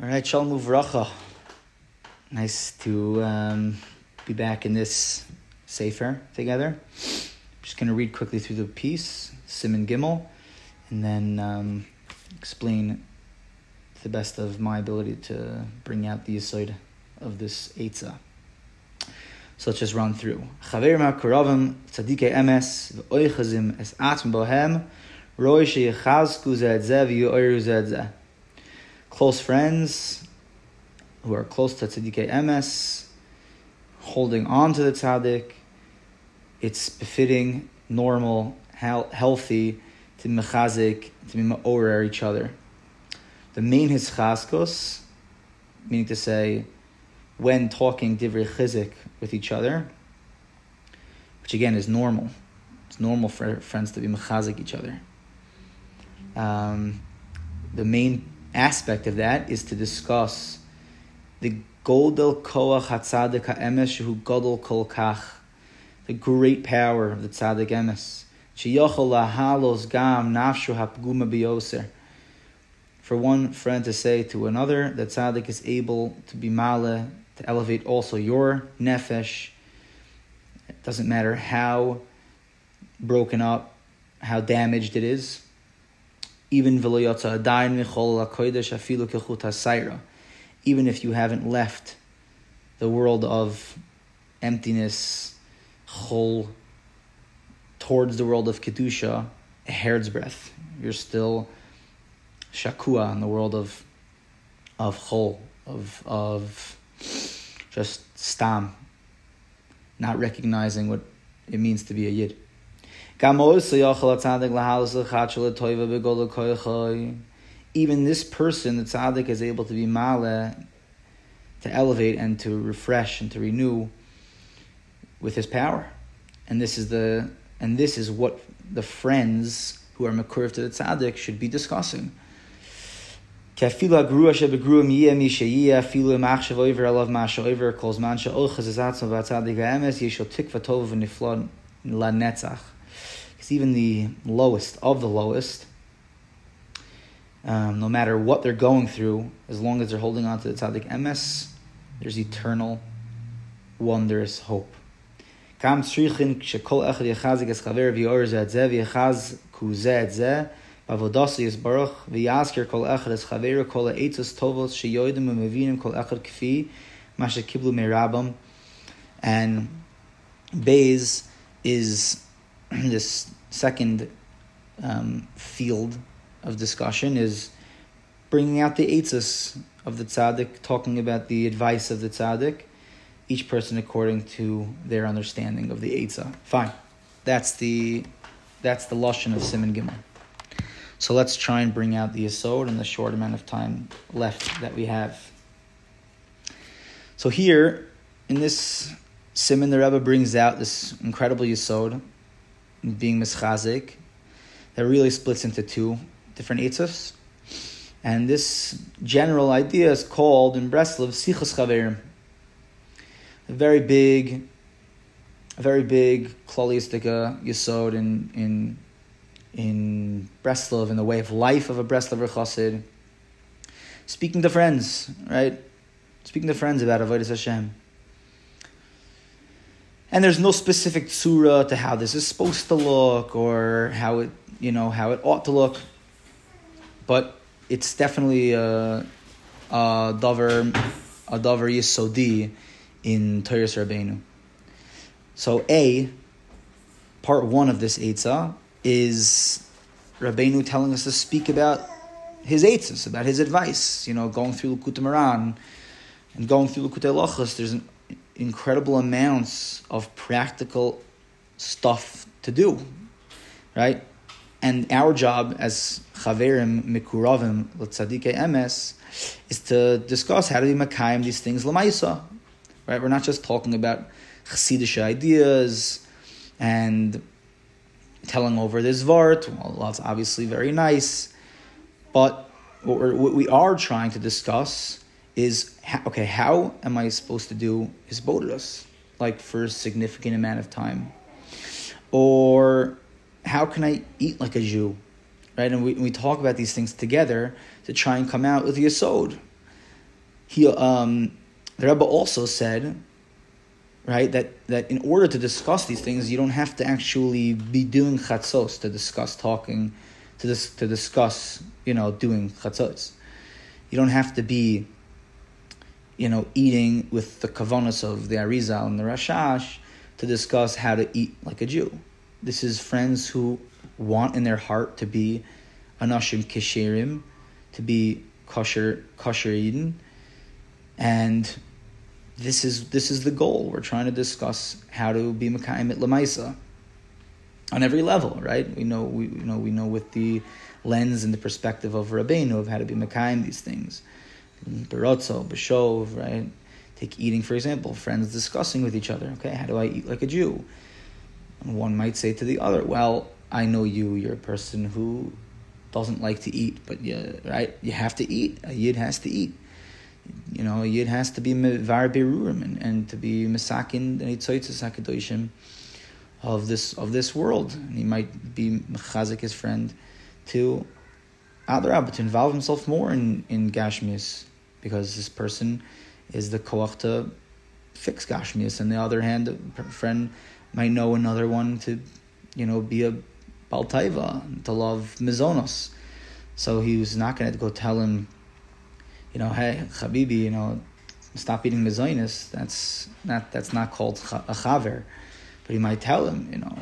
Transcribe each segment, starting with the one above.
All right, Shalom Uvracha. Nice to um, be back in this Sefer together. I'm just going to read quickly through the piece, Simon Gimel, and then um, explain to the best of my ability to bring out the aside of this Eitzah. So let's just run through. Chaverim HaKaravim Tzadikei Emes V'oichazim Es Atm Bohem Roi Sheyechazku Zeh close friends who are close to tzaddik emes, holding on to the tzaddik. It's befitting, normal, healthy to mechazik, to be ma'orer each other. The main hischaskos, meaning to say, when talking divrei chizik with each other, which again is normal. It's normal for friends to be mechazik each other. Um, the main aspect of that is to discuss the Godel Koach HaTzadik HaEmes Shehu Godel Kol Kach, the great power of the Tzadik Emes. Lahalos Gam Nafshu HaPguma. For one friend to say to another that Tzadik is able to be Male, to elevate also your Nefesh. It doesn't matter how broken up, how damaged it is even even if you haven't left the world of emptiness, chol, towards the world of kedusha, a hair's breadth. You're still shakua in the world of of chol, of of just stam, not recognizing what it means to be a yid. Even this person, the tzaddik, is able to be male, to elevate and to refresh and to renew with his power. And this is the and this is what the friends who are makurv to the tzaddik should be discussing. Because even the lowest of the lowest, um, no matter what they're going through, as long as they're holding on to the tzaddik emes, there's eternal, wondrous hope. Kam shekol echad yachazik es chaver v'yor v'yachaz ku es baruch kol echad es kol ha'etzos tovos sheyoidim u'mevinim kol echad kfi kiblu and Bays is this second um, field of discussion is bringing out the eitzes of the tzaddik, talking about the advice of the tzaddik, each person according to their understanding of the eitzah. Fine, that's the that's the lashon of Simon Gimel. So let's try and bring out the yisod in the short amount of time left that we have. So here, in this Simon, the Rebbe brings out this incredible yisod being mischazik, that really splits into two different eitzos. And this general idea is called in Breslov Sichos Chaverim. A very big, a very big klalistika yisod in in in Breslov in the way of life of a Breslover chassid. Speaking to friends, right? Speaking to friends about avodas Hashem. And there's no specific surah to how this is supposed to look or how it, you know, how it ought to look. But it's definitely a, a davar, a davar yisodi in Torah Rabbeinu. So A, part one of this Eitzah is Rabbeinu telling us to speak about his Eitzahs, about his advice. You know, going through Likutei Moharan and going through Likutei Halachos, there's an incredible amounts of practical stuff to do, right? And our job as chaverim mikuravim l'tzadikei emes is to discuss how to be makayim these things lamaisa, right? We're not just talking about chassidish ideas and telling over this vart. Well, that's obviously very nice, but what we are trying to discuss is okay, how am I supposed to do hisbodedus, like for a significant amount of time? Or how can I eat like a Jew? Right? And we, we talk about these things together to try and come out with the yisod. he um, the Rebbe also said, right, that, that in order to discuss these things, you don't have to actually be doing chatzos to discuss talking, to to discuss, you know, doing chatzos. You don't have to be, you know, eating with the kavanas of the Arizal and the Rashash to discuss how to eat like a Jew. This is friends who want in their heart to be anashim kishirim, to be kosher kosher Eden, and this is this is the goal. We're trying to discuss how to be Mekayim at Lamaisa on every level, right? We know we you know we know with the lens and the perspective of Rabbeinu of how to be Mekayim these things. Barotzo, Bashov, right? Take eating, for example, friends discussing with each other. Okay, how do I eat like a Jew? And one might say to the other, well, I know you, you're a person who doesn't like to eat, but you, right, you have to eat. A Yid has to eat you know, a Yid has to be var berurim and, and to be misakin and of this of this world. And he might be mechazik his friend to Adarab to involve himself more in in gashmias because this person is the koach to fix gashmias. And the other hand, a friend might know another one to, you know, be a baltaiva to love mizonos. So he was not going to go tell him you know, hey, Habibi, you know, stop eating mezainis. That's not that's not called a chaver. But he might tell him, you know,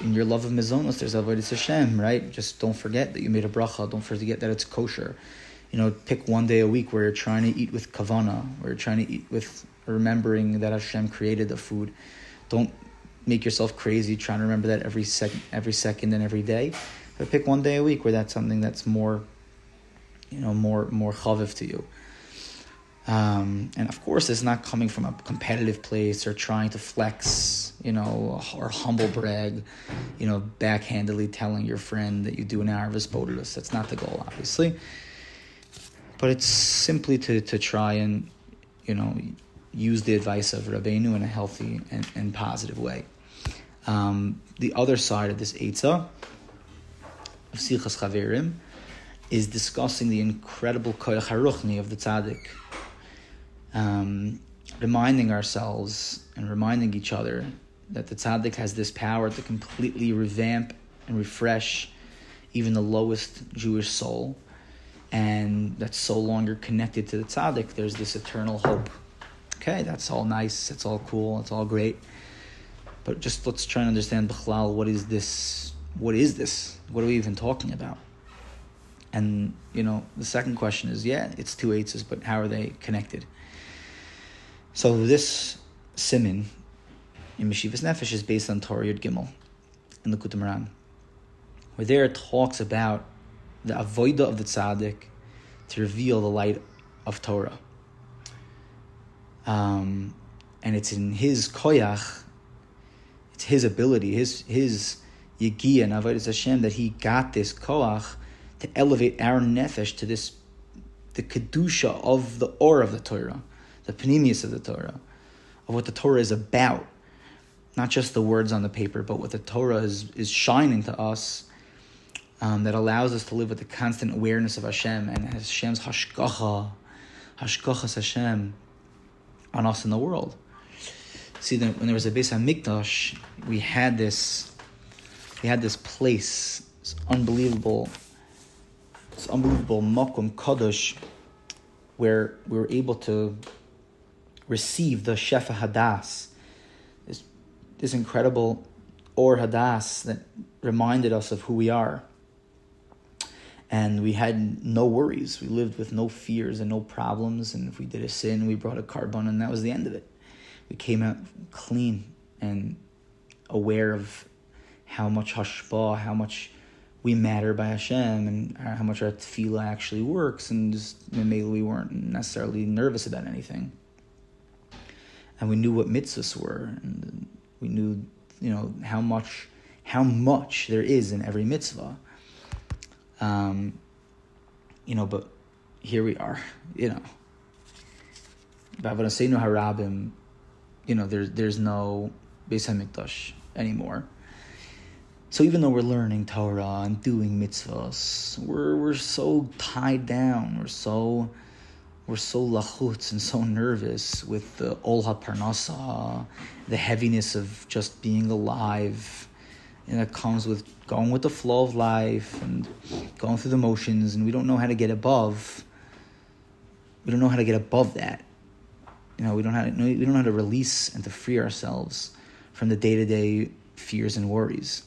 in your love of mezonos, there's avodas Hashem, right? Just don't forget that you made a bracha. Don't forget that it's kosher. You know, pick one day a week where you're trying to eat with kavana, where you're trying to eat with remembering that Hashem created the food. Don't make yourself crazy trying to remember that every second, every second and every day. But pick one day a week where that's something that's more you know, more more chaviv to you. Um, and of course, it's not coming from a competitive place or trying to flex, you know, or humble brag, you know, backhandedly telling your friend that you do an Aravis Bodilus. That's not the goal, obviously. But it's simply to, to try and, you know, use the advice of Rabbeinu in a healthy and, and positive way. Um, the other side of this Eitzah, of Sichas Chaverim, is discussing the incredible koyach haruchni of the tzaddik, um, reminding ourselves and reminding each other that the tzaddik has this power to completely revamp and refresh even the lowest Jewish soul, and that's so longer connected to the tzaddik. There's this eternal hope. Okay, that's all nice. That's all cool. It's all great. But just let's try and understand, Bichlal, what is this? What is this? What are we even talking about? And you know, the second question is, yeah, it's two eights, but how are they connected? So this simin in Meshivas Nefesh is based on Torah Yud Gimel in Likutei Moharan, where there it talks about the avoida of the tzaddik to reveal the light of Torah. Um, and it's in his koyach, it's his ability, his his yigia and avodas Hashem that he got this koach to elevate our nefesh to this, the kedusha of the or of the Torah, the panemius of the Torah, of what the Torah is about, not just the words on the paper, but what the Torah is is shining to us. Um, that allows us to live with the constant awareness of Hashem and Hashem's hashgacha, hashgachas Hashem on us in the world. See, when there was a Beis Hamikdash, we had this, we had this place, this unbelievable this unbelievable makom kadosh, where we were able to receive the shefa hadas, this this incredible or hadas that reminded us of who we are. And we had no worries. We lived with no fears and no problems. And if we did a sin, we brought a korban, and that was the end of it. We came out clean and aware of how much hashpah, how much we matter by Hashem and how much our tefillah actually works, and just maybe we weren't necessarily nervous about anything. And we knew what mitzvahs were, and we knew, you know, how much, how much there is in every mitzvah. Um, you know, but here we are, you know. Bavanaseinu harabim, you know, there's there's no Beis Hamikdash anymore. So even though we're learning Torah and doing mitzvahs, we're we're so tied down. We're so we're so lachutz and so nervous with the ol parnasa, the heaviness of just being alive, and that comes with going with the flow of life and going through the motions, and we don't know how to get above. We don't know how to get above that. You know, we don't how to, we don't know how to release and to free ourselves from the day to day fears and worries.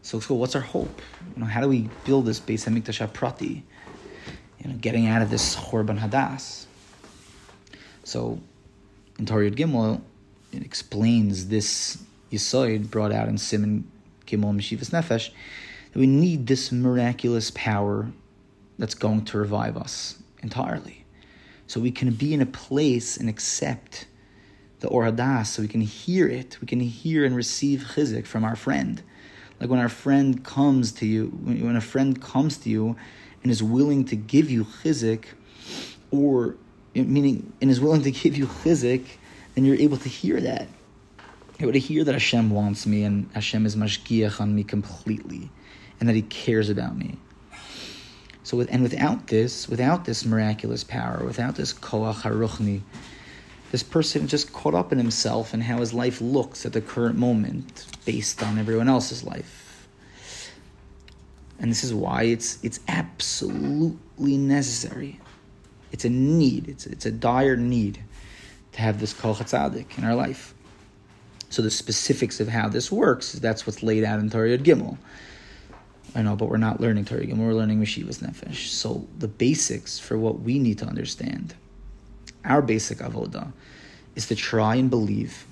So, so what's our hope? You know, how do we build this Beis Hamikdash Prati? You know, getting out of this Chorban Hadas. So, in Torah Gimel, it explains this Yisoid brought out in Simon Gimel Meshivas Nefesh that we need this miraculous power that's going to revive us entirely. So we can be in a place and accept the Or Hadas, so we can hear it. We can hear and receive chizik from our friend like when our friend comes to you, when a friend comes to you and is willing to give you chizik, or meaning and is willing to give you chizik, then you're able to hear that. You're able to hear that Hashem wants me and Hashem is mashgiach on me completely, and that He cares about me. So, with, and without this, without this miraculous power, without this koach haruchni, this person just caught up in himself and how his life looks at the current moment based on everyone else's life. And this is why it's it's absolutely necessary. It's a need. It's it's a dire need to have this kol chatzadik in our life. So the specifics of how this works, that's what's laid out in Torah Gimel. I know, but we're not learning Torah Gimel, we're learning Meshivas Nefesh. So the basics for what we need to understand our basic avodah is to try and believe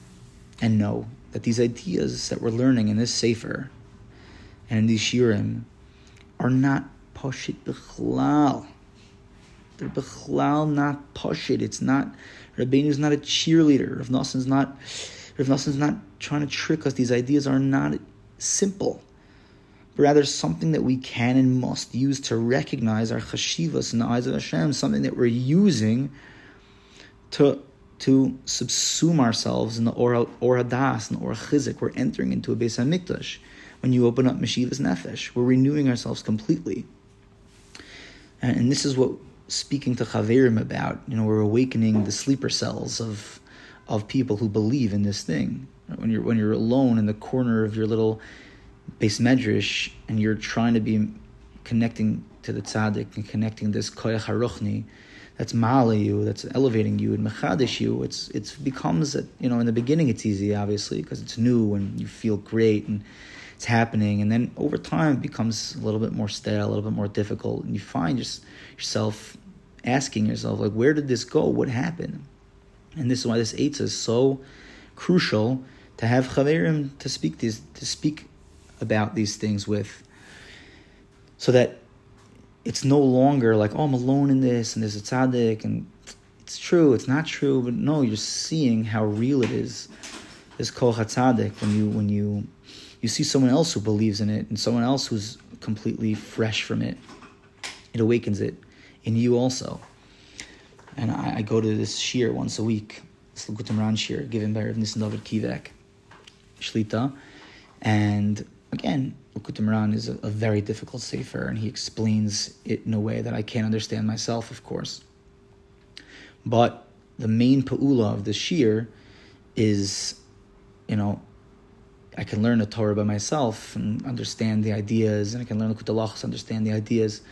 and know that these ideas that we're learning in this sefer and in these shirim are not poshit bichlal. They're bichlal not poshit. It's not Rabbeinu's not a cheerleader. Rav Noson's not Rav Noson's not trying to trick us. These ideas are not simple. But rather something that we can and must use to recognize our chashivas in the eyes of Hashem, something that we're using to to subsume ourselves in the or Hadas and Or Chizik. We're entering into a Beis HaMikdash. When you open up Meshivas Nefesh, we're renewing ourselves completely. And, and this is what speaking to Chaverim about, you know, we're awakening the sleeper cells of of people who believe in this thing. When you're when you're alone in the corner of your little base medrash and you're trying to be connecting to the tzaddik and connecting this koyach haruchni, that's mala you, that's elevating you and mechadish you. It's it's becomes that you know in the beginning it's easy obviously because it's new and you feel great and it's happening, and then over time it becomes a little bit more stale, a little bit more difficult, and you find yourself asking yourself like, where did this go? What happened? And this is why this eitzah is so crucial to have chaverim to speak these to speak about these things with, so that it's no longer like, oh, I'm alone in this and there's a tzaddik and it's true, it's not true, but no, you're seeing how real it is. This kol tzaddik when you when you you see someone else who believes in it and someone else who's completely fresh from it. It awakens it in you also. And I, I go to this shir once a week, this Likutei Moharan shir given by Rav Nissen David Kivak, Shlita, and again, Likutei Moharan is a, a, very difficult sefer, and he explains it in a way that I can't understand myself, of course. But the main pa'ula of the shir is, you know, I can learn the Torah by myself and understand the ideas, and I can learn Likutei Halachos, understand the ideas.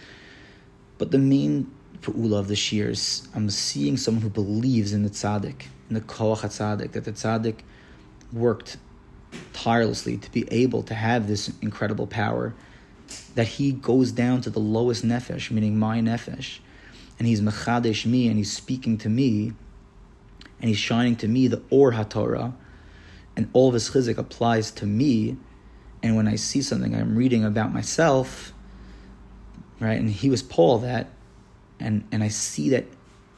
But the main pa'ula of the shir is I'm seeing someone who believes in the tzaddik, in the koach tzaddik, that the tzaddik worked tirelessly to be able to have this incredible power that he goes down to the lowest nefesh, meaning my nefesh, and he's mechadesh me, and he's speaking to me, and he's shining to me the or haTorah, and all of his chizik applies to me. And when I see something I'm reading about myself, right, and he was Paul that, and and I see that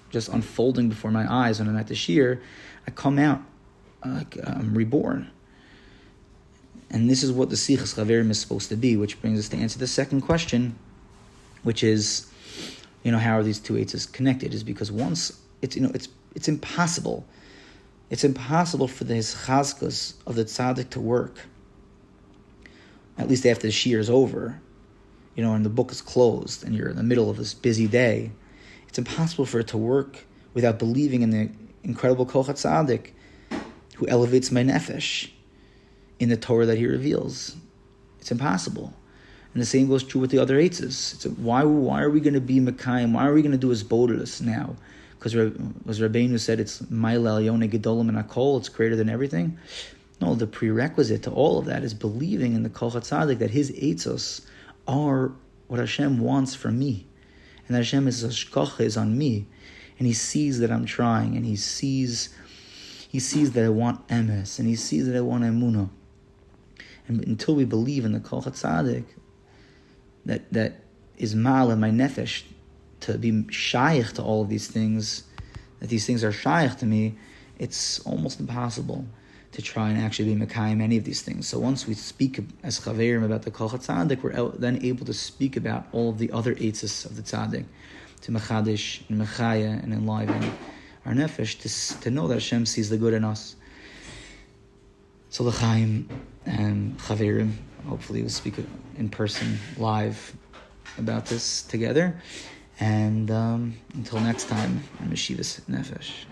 just unfolding before my eyes when I'm at the shir, I come out uh, like I'm reborn. And this is what the Sichas Chaverim is supposed to be, which brings us to answer the second question, which is, you know, how are these two eitzes connected? Is because once it's you know it's it's impossible, it's impossible for the chazkas of the tzaddik to work. At least after the shir is over, you know, and the book is closed, and you're in the middle of this busy day. It's impossible for it to work without believing in the incredible Kochat Tzaddik who elevates my nefesh in the Torah that he reveals. It's impossible. And the same goes true with the other eitzes. It's a, why, why are we going to be Mekayim? Why are we going to do hisbodedus now? Because was Rabbeinu said it's Mailel Yone Gedolim and Akol, it's greater than everything. No, the prerequisite to all of that is believing in the Kol Tzaddik that his eitzos are what Hashem wants from me. And that Hashem is is on me. And he sees that I'm trying, and he sees he sees that I want emes, and he sees that I want emunah. And until we believe in the Kol Tzaddik, that that is mal in my nefesh to be shaykh to all of these things, that these things are shaykh to me, it's almost impossible to try and actually be Mekayim any of these things. So once we speak as Chaverim about the Kol Tzaddik, we're then able to speak about all of the other eitzes of the Tzaddik, to Mechadish and Mechaya and enliven our nefesh, to, to know that Hashem sees the good in us. So L'chaim and Chaverim, hopefully we'll speak in person, live, about this together. And um, until next time, I'm Meshivas Nefesh.